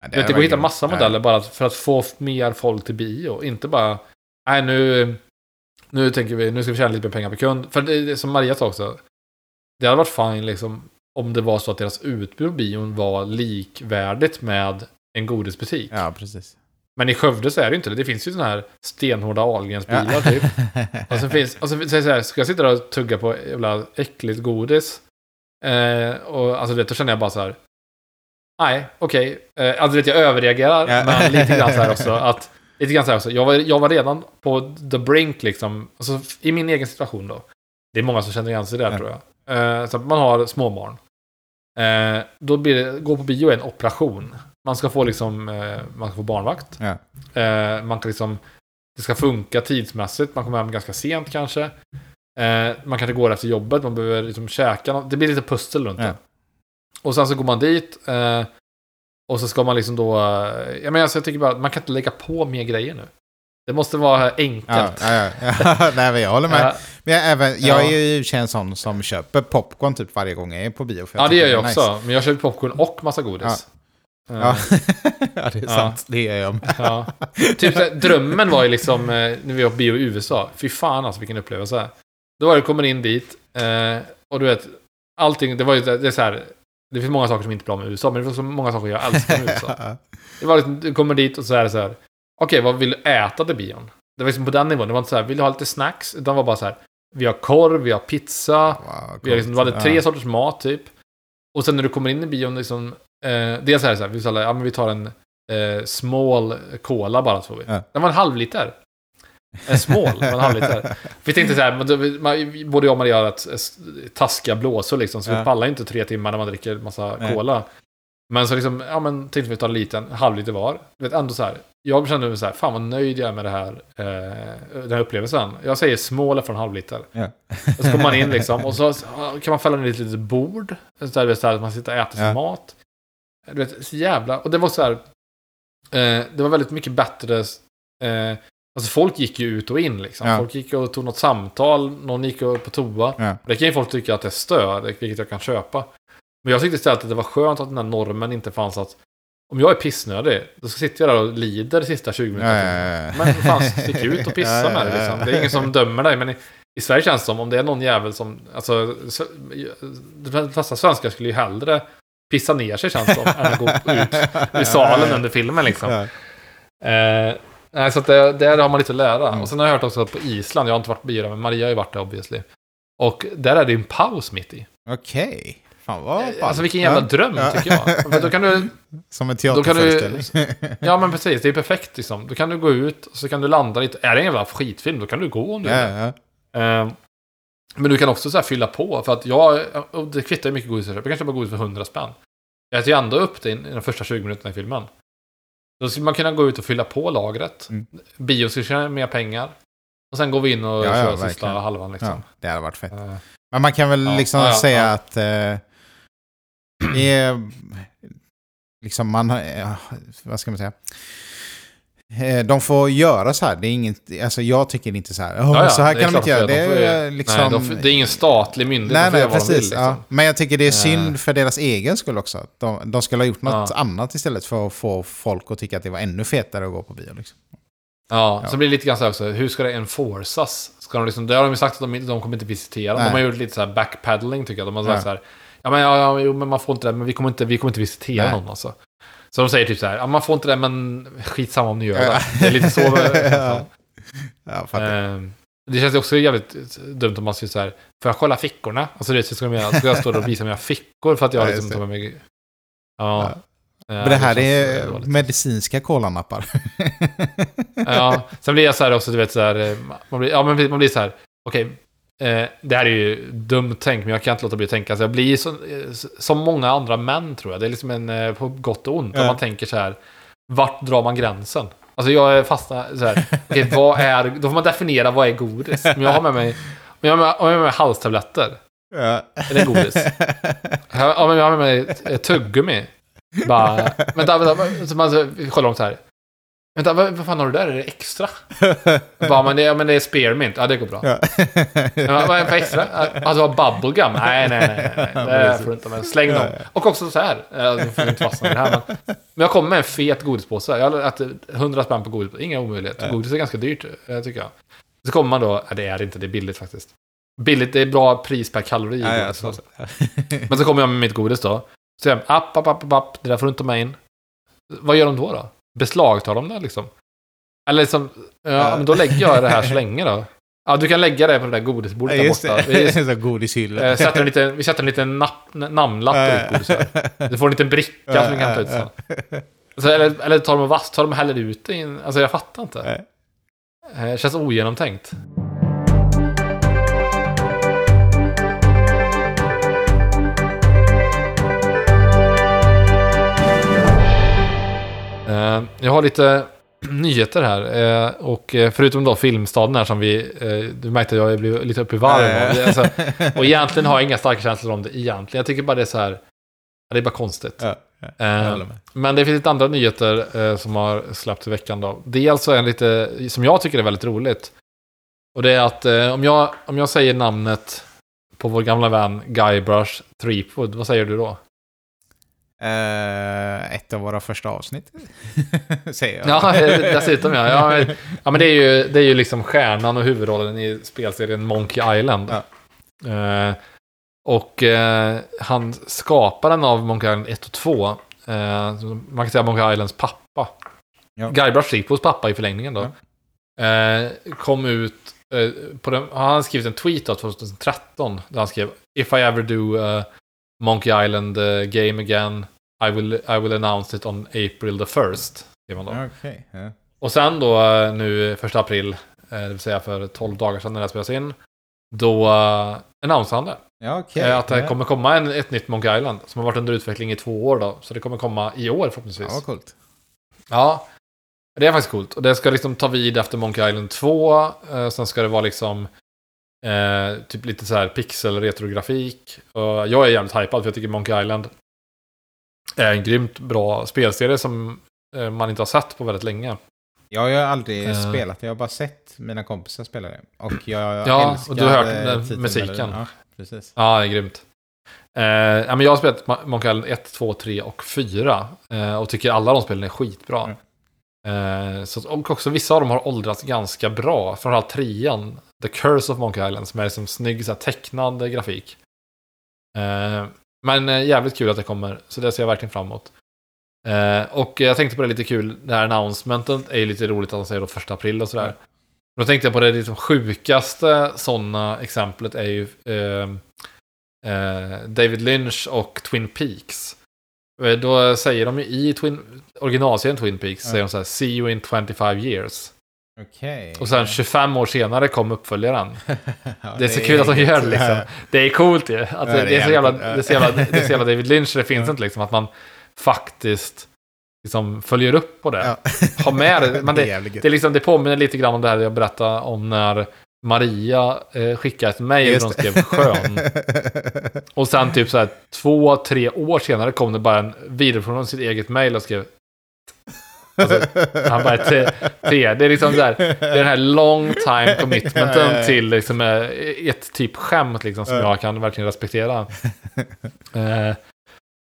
Ja, vet, det går att hitta massa modeller bara för att få mer folk till bio. Inte bara... Nej, nu... Nu tänker vi... Nu ska vi tjäna lite mer pengar per kund. För det, det som Maria sa också. Det hade varit fine liksom. Om det var så att deras utbud på bion var likvärdigt med en godisbutik. Ja, precis. Men i Skövde så är det ju inte det. Det finns ju sådana här stenhårda Ahlgrens bilar Ja. typ. Och så finns... Och så, så, här, ska jag sitta där och tugga på jävla äckligt godis? Eh, och alltså vet, då känner jag bara så här. Nej, okej. Eh, alltså vet, jag överreagerar. Ja. Men lite grann så här också. Att, lite grann så här också. Jag var, jag var redan på the brink liksom. Alltså i min egen situation då. Det är många som känner igen sig där Ja. tror jag. Eh, så att man har småbarn. Eh, då blir det, gå på bio är en operation. Man ska få liksom, eh, man ska få barnvakt. Ja. Eh, man kan liksom, det ska funka tidsmässigt. Man kommer hem ganska sent kanske. Eh, man kanske går efter jobbet, man behöver liksom käka något. Det blir lite pussel runt Ja. det. Och sen så går man dit. Eh, och så ska man liksom då... Eh, jag, menar, alltså, jag tycker bara att man kan inte lägga på mer grejer nu. Det måste vara Ja, enkelt. ja, ja. ja. Nej, men jag håller med. Men jag, även, jag Ja. är ju en sån som köper popcorn typ varje gång jag är på bio. Ja, det gör jag också. Men jag köper popcorn och massa godis. Ja. ja, det är Ja. sant. Det gör jag med. Ja. Typ så här, drömmen var ju liksom eh, när vi var på bio i USA. Fy fan alltså vilken upplevelse. Då var det, kommer in dit eh, och du vet, allting, det var ju det är så här. Det finns många saker som inte är bra med USA, men det finns så många saker jag älskar med USA. Det var liksom, du kommer dit och så är det så här. Okej, vad vill du äta till bion? Det var liksom på den nivån. Det var inte så här, vill du ha lite snacks? Utan det var bara så här. Vi har korv, vi har pizza. Wow, Vi, har liksom, vi hade tre Ja. sorters mat typ. Och sen när du kommer in i bion, liksom, eh, dels är det så här, vi, sa, ja, men vi tar en eh, small cola bara så vi. Ja. Det var en halv liter. En small, var en halv liter. Vi tänkte så här, både jag och Maria har ett, ett, taskiga blåsor liksom, så Ja. vi pallar inte tre timmar när man dricker massa Nej. cola. Men så liksom, ja men tänkte vi ta en liten, en halv liter var. Du vet, ändå så här, jag kände mig så här, fan vad nöjd jag är med det här, eh, den här upplevelsen. Jag säger small för en halv liter. Ja. Och så kommer man in liksom och så kan man fälla ner ett litet bord. Så där, så att man sitter och äter sin Ja. mat. Du vet, så jävla... Och det var så här... Eh, det var väldigt mycket bättre... Eh, alltså folk gick ju ut och in liksom. Ja. Folk gick och tog något samtal, någon gick och på toa. Ja. Det kan ju folk tycka att det är stör, vilket jag kan köpa. Men jag tyckte istället att det var skönt att den här normen inte fanns att om jag är pissnödig, då sitter jag där och lider de sista 20 Ja, minuterna. ja. Men fan, stick ut och pissa med det liksom. Det är ingen som dömer dig. Men i, i Sverige känns det som om det är någon jävel som... Alltså, de flesta svenskar skulle ju hellre pissa ner sig känns som, än att gå ut ur salen under filmen liksom. Ja. Eh, nej, så det, där har man lite att lära. Mm. Och sen har jag hört också att på Island, jag har inte varit på bio men Maria har ju varit där obviously. Och där är det en paus mitt i. Okej. Fan vad ballt. Alltså vilken jävla Ja. dröm Ja. tycker jag. För då kan du, Som en du- teaterföreställning. ja men precis, det är perfekt liksom. Då kan du gå ut och så kan du landa lite. Är det en jävla skitfilm, då kan du gå om du vill. ja, ja. Men du kan också så här fylla på. För att jag, det kvittar ju mycket godis jag köper. Jag kan köpa godis för 100 spänn. Jag äter ju ändå upp det i de första 20 minuterna i filmen. Då skulle man kunna gå ut och fylla på lagret. Mm. Bio skulle tjäna mer pengar. Och sen går vi in och Ja, ja, kör sista verkligen. halvan liksom. ja, det hade varit fett. Eh, Men man kan väl Ja, liksom ja, ja, säga ja. att det är liksom man, ja, vad ska man säga? Eh, De får göra så här. Det är inget, alltså jag tycker inte så här. "Åh, ja, ja, så här det är kan de inte göra. Det är liksom... nej, de det är ingen statlig myndighet. Nej, nej, de precis. vill, ja. liksom. Men jag tycker det är Eh. synd för deras egen skull också. De, de skulle ha gjort något Ja. annat istället för att få folk att tycka att det var ännu fetare att gå på bio. Liksom. Ja, Ja. så blir det lite grann så här också, hur ska det enforcas? Ska de liksom, det har de ju sagt att de, de kommer inte visitera. Nej. De har gjort lite så här backpedaling tycker jag. De har sagt Ja. så här, ja men, ja, ja, jo, men man får inte det, men vi kommer inte, vi kommer inte visitera Nej. någon alltså. Så de säger typ så här, ja man får inte det, men skitsamma om ni gör det. Det är lite så. Ja. Ja, fattar. Ehm, det känns också jävligt dumt om man säger så här, får jag kolla fickorna? Alltså det ska, jag, ska jag stå och visa mina fickor för att jag Ja, liksom tar det. med mig... Ja. Ja. Eh, Men det här känns, är eh, dåligt. medicinska kolanappar. Ja, sen blir jag så här också, du vet så här, eh, man blir, ja, men man blir så här, okej, eh, det här är ju dumt tänk, men jag kan inte låta bli att tänka. Så jag blir så, eh, som många andra män tror jag, det är liksom en, eh, på gott och ont, om Ja. man tänker så här, vart drar man gränsen? Alltså jag fastnar så här, okej, vad är, då får man definiera vad är godis. Om jag har med mig, om jag har med, om jag har med mig halstabletter, Ja. är det godis? Om jag har med mig ett tuggummi, bara, vänta, vänta, så man så kollar långt så här. Vänta, vad, vad fan har du där? Är det extra? Bara, men det, ja, men det är spearmint. Ja, det går bra. Ja. Men vad är det för extra? Ja, har bubblegum? Nej, nej, nej. nej. Det får du inte med. Släng dem. Och också så här. Ja, Du får inte fastna i det här. Men, men jag kommer med en fet godispåse. Jag har ätit 100 spänn på godis. Inga omöjlighet. Godis är ganska dyrt, eh, tycker jag. Så kommer man då... Ja, det är det inte. Det är billigt faktiskt. Billigt, det är bra pris per kalori. Ja, ja, så. Men så kommer jag med mitt godis då. Så app, app, app, app, app, det där får du inte ta med in. Vad gör de då då? Beslagtar de det liksom? Eller liksom, ja, men då lägger jag det här så länge då. Ja, du kan lägga det på det där godisbordet där borta. det. Vi, eh, sätter en liten, vi sätter en liten napp, namnlapp på ditt godis här. Du får en liten bricka som du kan ta ut sen. Så, eller, eller tar de och vass, tar de och häller ut det in? Alltså jag fattar inte. Nej. Eh, känns ogenomtänkt. Jag har lite nyheter här. eh, och eh, förutom då Filmstaden här som vi... eh, du märkte att jag blev lite uppe i varv. Ja. Alltså, och egentligen har jag inga starka känslor om det egentligen. Jag tycker bara det är så här... Det är bara konstigt. Eh, håller med. men det finns lite andra nyheter eh, som har släppts i veckan då. Så är en lite, som jag tycker är väldigt roligt. Och det är att eh, om, jag, om jag säger namnet på vår gamla vän Guybrush Threepwood, vad säger du då? Eh, ett av våra första avsnitt. Säger jag. Ja, dessutom ja. Ja, men, ja, men det är ju, det är ju liksom stjärnan och huvudrollen i spelserien Monkey Island. Ja. Eh, och eh, han, skaparen av Monkey Island 1 och 2, eh, man kan säga Monkey Islands pappa, Ja. Guybrush Threepwoods pappa i förlängningen då, eh, kom ut, på den, han skrivit en tweet då, 2013, där han skrev If I ever do Monkey Island eh, game again, I will, I will announce it on April the 1st. Skrev han då. Okej, ja. Och sen då eh, nu första april, eh, det vill säga för 12 dagar sedan när det spelas in, då uh, annonserade han det. Ja. Eh, att det ja. kommer komma en, ett nytt Monkey Island som har varit under utveckling i två år då. Så det kommer komma i år Ja, förhoppningsvis. vad coolt. Ja, det är faktiskt coolt. Och det ska liksom ta vid efter Monkey Island 2. Eh, sen ska det vara liksom eh, typ lite så här pixel-retrografik. Och jag är jävligt hypad för jag tycker Monkey Island är en grymt bra spelserie som eh, man inte har sett på väldigt länge. Jag har ju aldrig Eh. spelat jag har bara sett mina kompisar spela det. Och jag Ja, älskar och du har hört eh, den titeln musiken. Ja, precis. Ja, det är grymt. Eh, men jag har spelat Monkey Island 1, 2, 3 och 4. Eh, och tycker alla de spelen är skitbra. Eh, så, och också vissa av dem har åldrats ganska bra. Framförallt trean, The Curse of Monkey Island, som är liksom snygg så här, tecknad grafik. Eh, men eh, jävligt kul att det kommer, så det ser jag verkligen fram emot. Eh, och jag tänkte på det lite kul, det här announcementet är ju lite roligt att de säger då första april och sådär. Då tänkte jag på det liksom sjukaste sådana exemplet är ju eh, eh, David Lynch och Twin Peaks. Eh, Då säger de ju i Twin, originalserien Twin Peaks, Ja. säger de så här, See you in 25 years. Okej. Och sen 25 år senare kom uppföljaren. Ja, Det är så kul att de gör det liksom. Det är coolt ju. Att det, det är det, är så jävla, det, är så jävla, det är så jävla David Lynch, det finns inte liksom att man faktiskt liksom följer upp på det. Ja. Ha med det. Men Det är det, det, är liksom, det påminner lite grann om det här jag berättade om när Maria eh, skickade ett mejl och det. skrev skön. Och sen typ så här två, tre år senare kom det bara en vidarebefordran av sitt eget mejl och skrev Alltså, han bara te, te. Det är liksom så här, det är den här long time commitmenten till liksom eh, ett typ skämt liksom som Ja. jag kan verkligen respektera. Eh,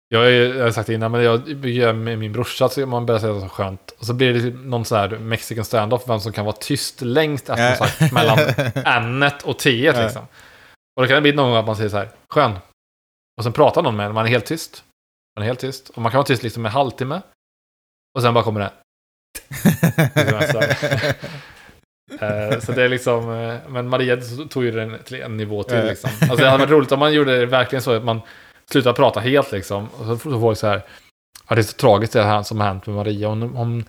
jag har ju sagt innan, men jag gör med min brorsa så man börjar säga det så skönt. Och så blir det liksom någon så här mexican standoff, vem som kan vara tyst längst efter Ja. sagt, mellan n och t Ja. liksom. Och då kan det bli någon gång att man säger så här, skön. Och sen pratar någon med en, man är helt tyst. Man är helt tyst. Och man kan vara tyst liksom en halvtimme. Och sen bara kommer det. Så. Eh, så det är liksom, eh, men Maria tog ju den till en nivå till liksom. Alltså det hade varit roligt om man gjorde det verkligen så att man slutar prata helt liksom. Och så får folk så här, ja det är så tragiskt det här som har hänt med Maria. Hon, hon,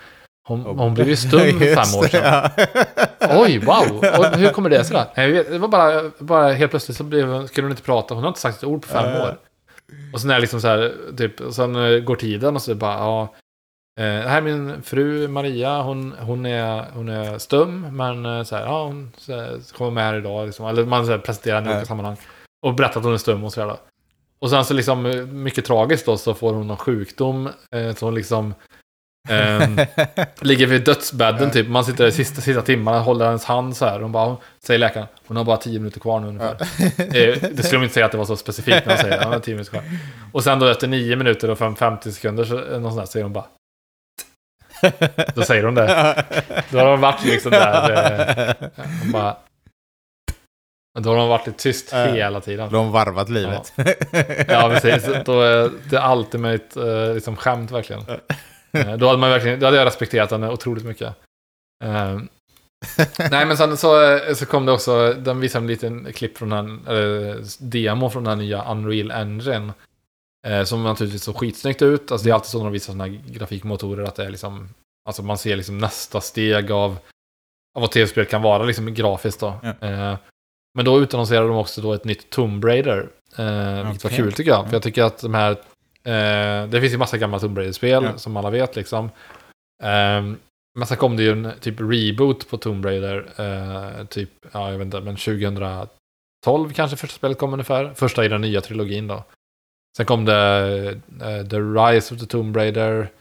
hon, hon blev ju stum för fem år sedan. Oj, wow! Och hur kommer det sig då? Nej, Det var bara, bara helt plötsligt så blev, skulle hon inte prata. Hon har inte sagt ett ord på fem år. Och sen är det liksom så här, typ, och sen eh, går tiden och så bara, ja. Eh, Det här är min fru Maria, hon, hon, är, hon är stum, men eh, så här, ja, hon så här, kommer med här idag. Liksom. Eller man så här, presenterar henne i olika sammanhang. Och berättar att hon är stum och sådär. Och sen så liksom, eh, mycket tragiskt då, så får hon någon sjukdom. Eh, så hon liksom ehm, ligger vid dödsbädden typ. Man sitter där sista, sista timmarna, håller hennes hand så här. Hon bara, säger läkaren, hon har bara tio minuter kvar nu ungefär. Eh, det skulle de inte säga att det var så specifikt när de säger, ja, 10 minuter kvar. Och sen då efter 9 minuter och fem- 50 sekunder så eh, någon sån där, säger de bara, då säger de det. Då har de varit liksom där, eh, de bara, då har de varit lite tyst Ja. hela tiden. De har varvat livet. Ja, precis. Då är det ultimate eh, liksom, skämt verkligen. Eh, Då hade, man verkligen, då hade jag respekterat henne otroligt mycket. Nej, men sen så, så kom det också, den visade en liten klipp från den, eller demo från den nya Unreal Engine. Eh, som naturligtvis såg skitsnyggt ut. Alltså det är alltid så när de visar sådana här grafikmotorer att det är liksom, alltså man ser liksom nästa steg av, av vad tv-spel kan vara liksom grafiskt då. Ja. Eh, men då utannonserade de också då ett nytt Tomb Raider. Eh, vilket var Okej. kul tycker jag. Ja. För jag tycker att de här, eh, det finns ju massa gamla Tomb Raider-spel Ja. som alla vet liksom. Ehm, men sen kom det ju en typ reboot på Tomb Raider. typ, ja jag vet inte, men 2012 kanske första spelet kom ungefär. Första i den nya trilogin då. Sen kom det eh, The Rise of the Tomb Raider.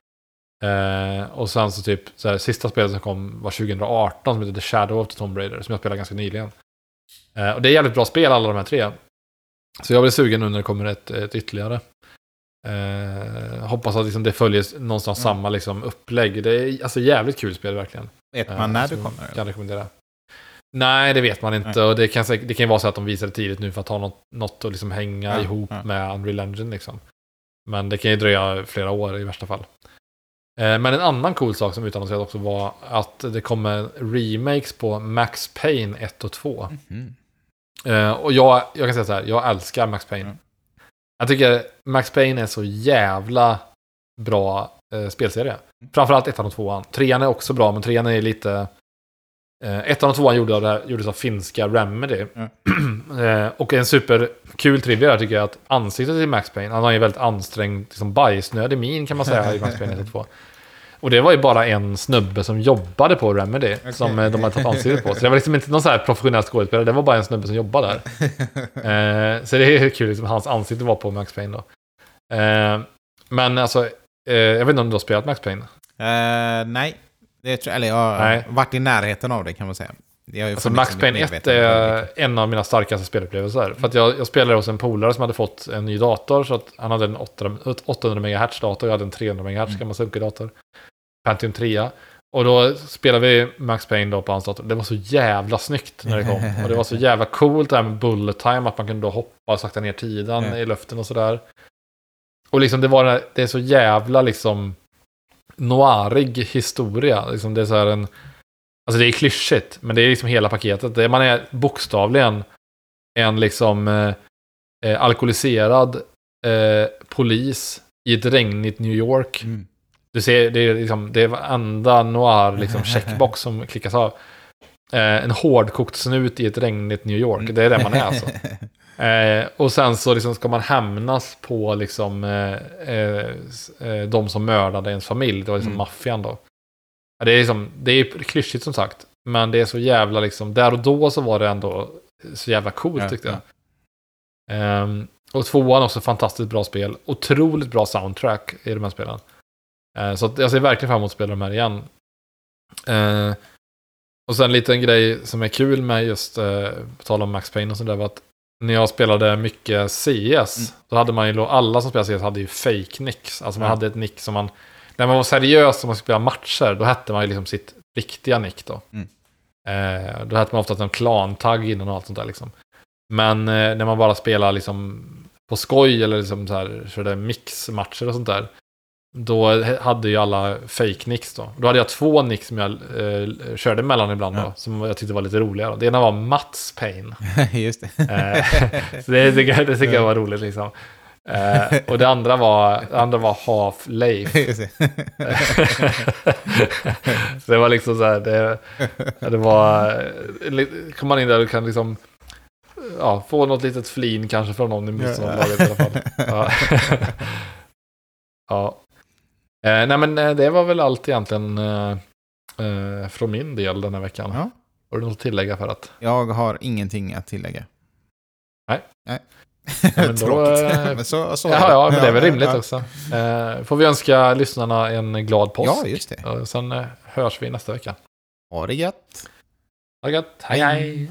Eh, och sen så typ, så här, sista spelet som kom var 2018 som heter The Shadow of the Tomb Raider. Som jag spelade ganska nyligen. Eh, och det är jävligt bra spel alla de här tre. Så jag blir sugen nu när det kommer ett, ett ytterligare. Eh, hoppas att liksom det följer någonstans Mm. samma liksom upplägg. Det är alltså jävligt kul spel verkligen. Vet man när det kommer? Kan rekommendera. Nej, det vet man inte. Och det kan, det kan ju vara så att de visar det tidigt nu för att ha något, något att liksom hänga Ja, ihop ja. med Unreal Engine. Liksom. Men det kan ju dröja flera år i värsta fall. Eh, Men en annan cool sak som utannonserades också var att det kommer remakes på Max Payne 1 och 2. Mhm. Eh, och jag, jag kan säga så här, jag älskar Max Payne. Mm. Jag tycker Max Payne är så jävla bra eh, spelserie. Framförallt ettan och tvåan. Trean är också bra, men trean är lite... Eh, ettan och tvåan gjorde av det här, gjordes av finska Remedy. eh, och en superkul trivia där tycker jag att ansiktet till Max Payne, han har ju väldigt ansträngd, liksom bajsnödig min kan man säga i Max Payne 1 och 2. Och det var ju bara en snubbe som jobbade på Remedy, som eh, de hade tagit ansiktet på. Så det var liksom inte någon så här professionell skådespelare, det var bara en snubbe som jobbade där. Eh, så det är kul, liksom, hans ansikte var på Max Payne då. Eh, men alltså, jag vet inte om du har spelat Max Payne? Eh, nej. Det eller jag har Nej. varit i närheten av det kan man säga. Alltså Max Payne 1 medveten är en av mina starkaste spelupplevelser. För att jag, jag spelade hos en polare som hade fått en ny dator. Så att han hade en 800 800 MHz-dator, jag hade en 300 MHz Mm. gammal sunkig dator. Pentium 3. Och då spelade vi Max Payne då på hans dator. Det var så jävla snyggt när det kom. Och det var så jävla coolt det här med bullet time, att man kunde då hoppa och sakta ner tiden Ja. i luften och sådär. Och liksom det var det är så jävla liksom noirig historia. Liksom det är så en... Alltså det är klyschigt, men det är liksom hela paketet. Man är bokstavligen en liksom eh, eh, alkoholiserad eh, polis i ett regnigt New York. Mm. Du ser, det är liksom, det är varenda noir liksom checkbox som klickas av. Eh, en hårdkokt snut i ett regnigt New York, det är det man är alltså. Eh, och sen så liksom ska man hämnas på liksom, eh, eh, eh, de som mördade ens familj. Det var liksom Mm. maffian då. Det är, liksom, det är klyschigt som sagt. Men det är så jävla liksom, där och då så var det ändå så jävla coolt Ja, tyckte jag. ja. Ehm, och tvåan också fantastiskt bra spel. Otroligt bra soundtrack i de här spelen. Eh, så att jag ser verkligen fram emot att spela de här igen. Eh, och sen en liten grej som är kul med just, eh, på tal om Max Payne och sådär, var att när jag spelade mycket CS, Mm. då hade man ju, alla som spelade CS hade ju fake nicks. Alltså man Ja. hade ett nick som man, när man var seriös och man skulle spela matcher, då hette man ju liksom sitt riktiga nick då. Mm. Eh, då hette man ofta en klan-tagg innan och allt sånt där liksom. Men eh, när man bara spelar liksom på skoj eller liksom så här, körde mixmatcher och sånt där. Då hade ju alla fake nicks då. Då hade jag två nicks som jag eh, körde mellan ibland Ja. då. Som jag tyckte var lite roligare. Det ena var Mats Payne. Just det. Eh, så det, det tycker jag var roligt liksom. Eh, och det andra var, det andra var Half-Life. Just det. så det var liksom så här, det, det var, eh, kom man in där och kan liksom, ja, få något litet flin kanske från någon i motståndarlaget i alla fall. Ja. ja. Eh, nej men eh, det var väl allt egentligen eh, eh, från min del den här veckan. Ja. Har du något att tillägga för att? Jag har ingenting att tillägga. Nej. Nej. men då, Tråkigt. eh, men så, så Ja, ja, men det är väl rimligt ja. också. Eh, får vi önska lyssnarna en glad påsk. Ja, just det. Och sen hörs vi nästa vecka. Ha det gött. Ha det gött. Hej hej.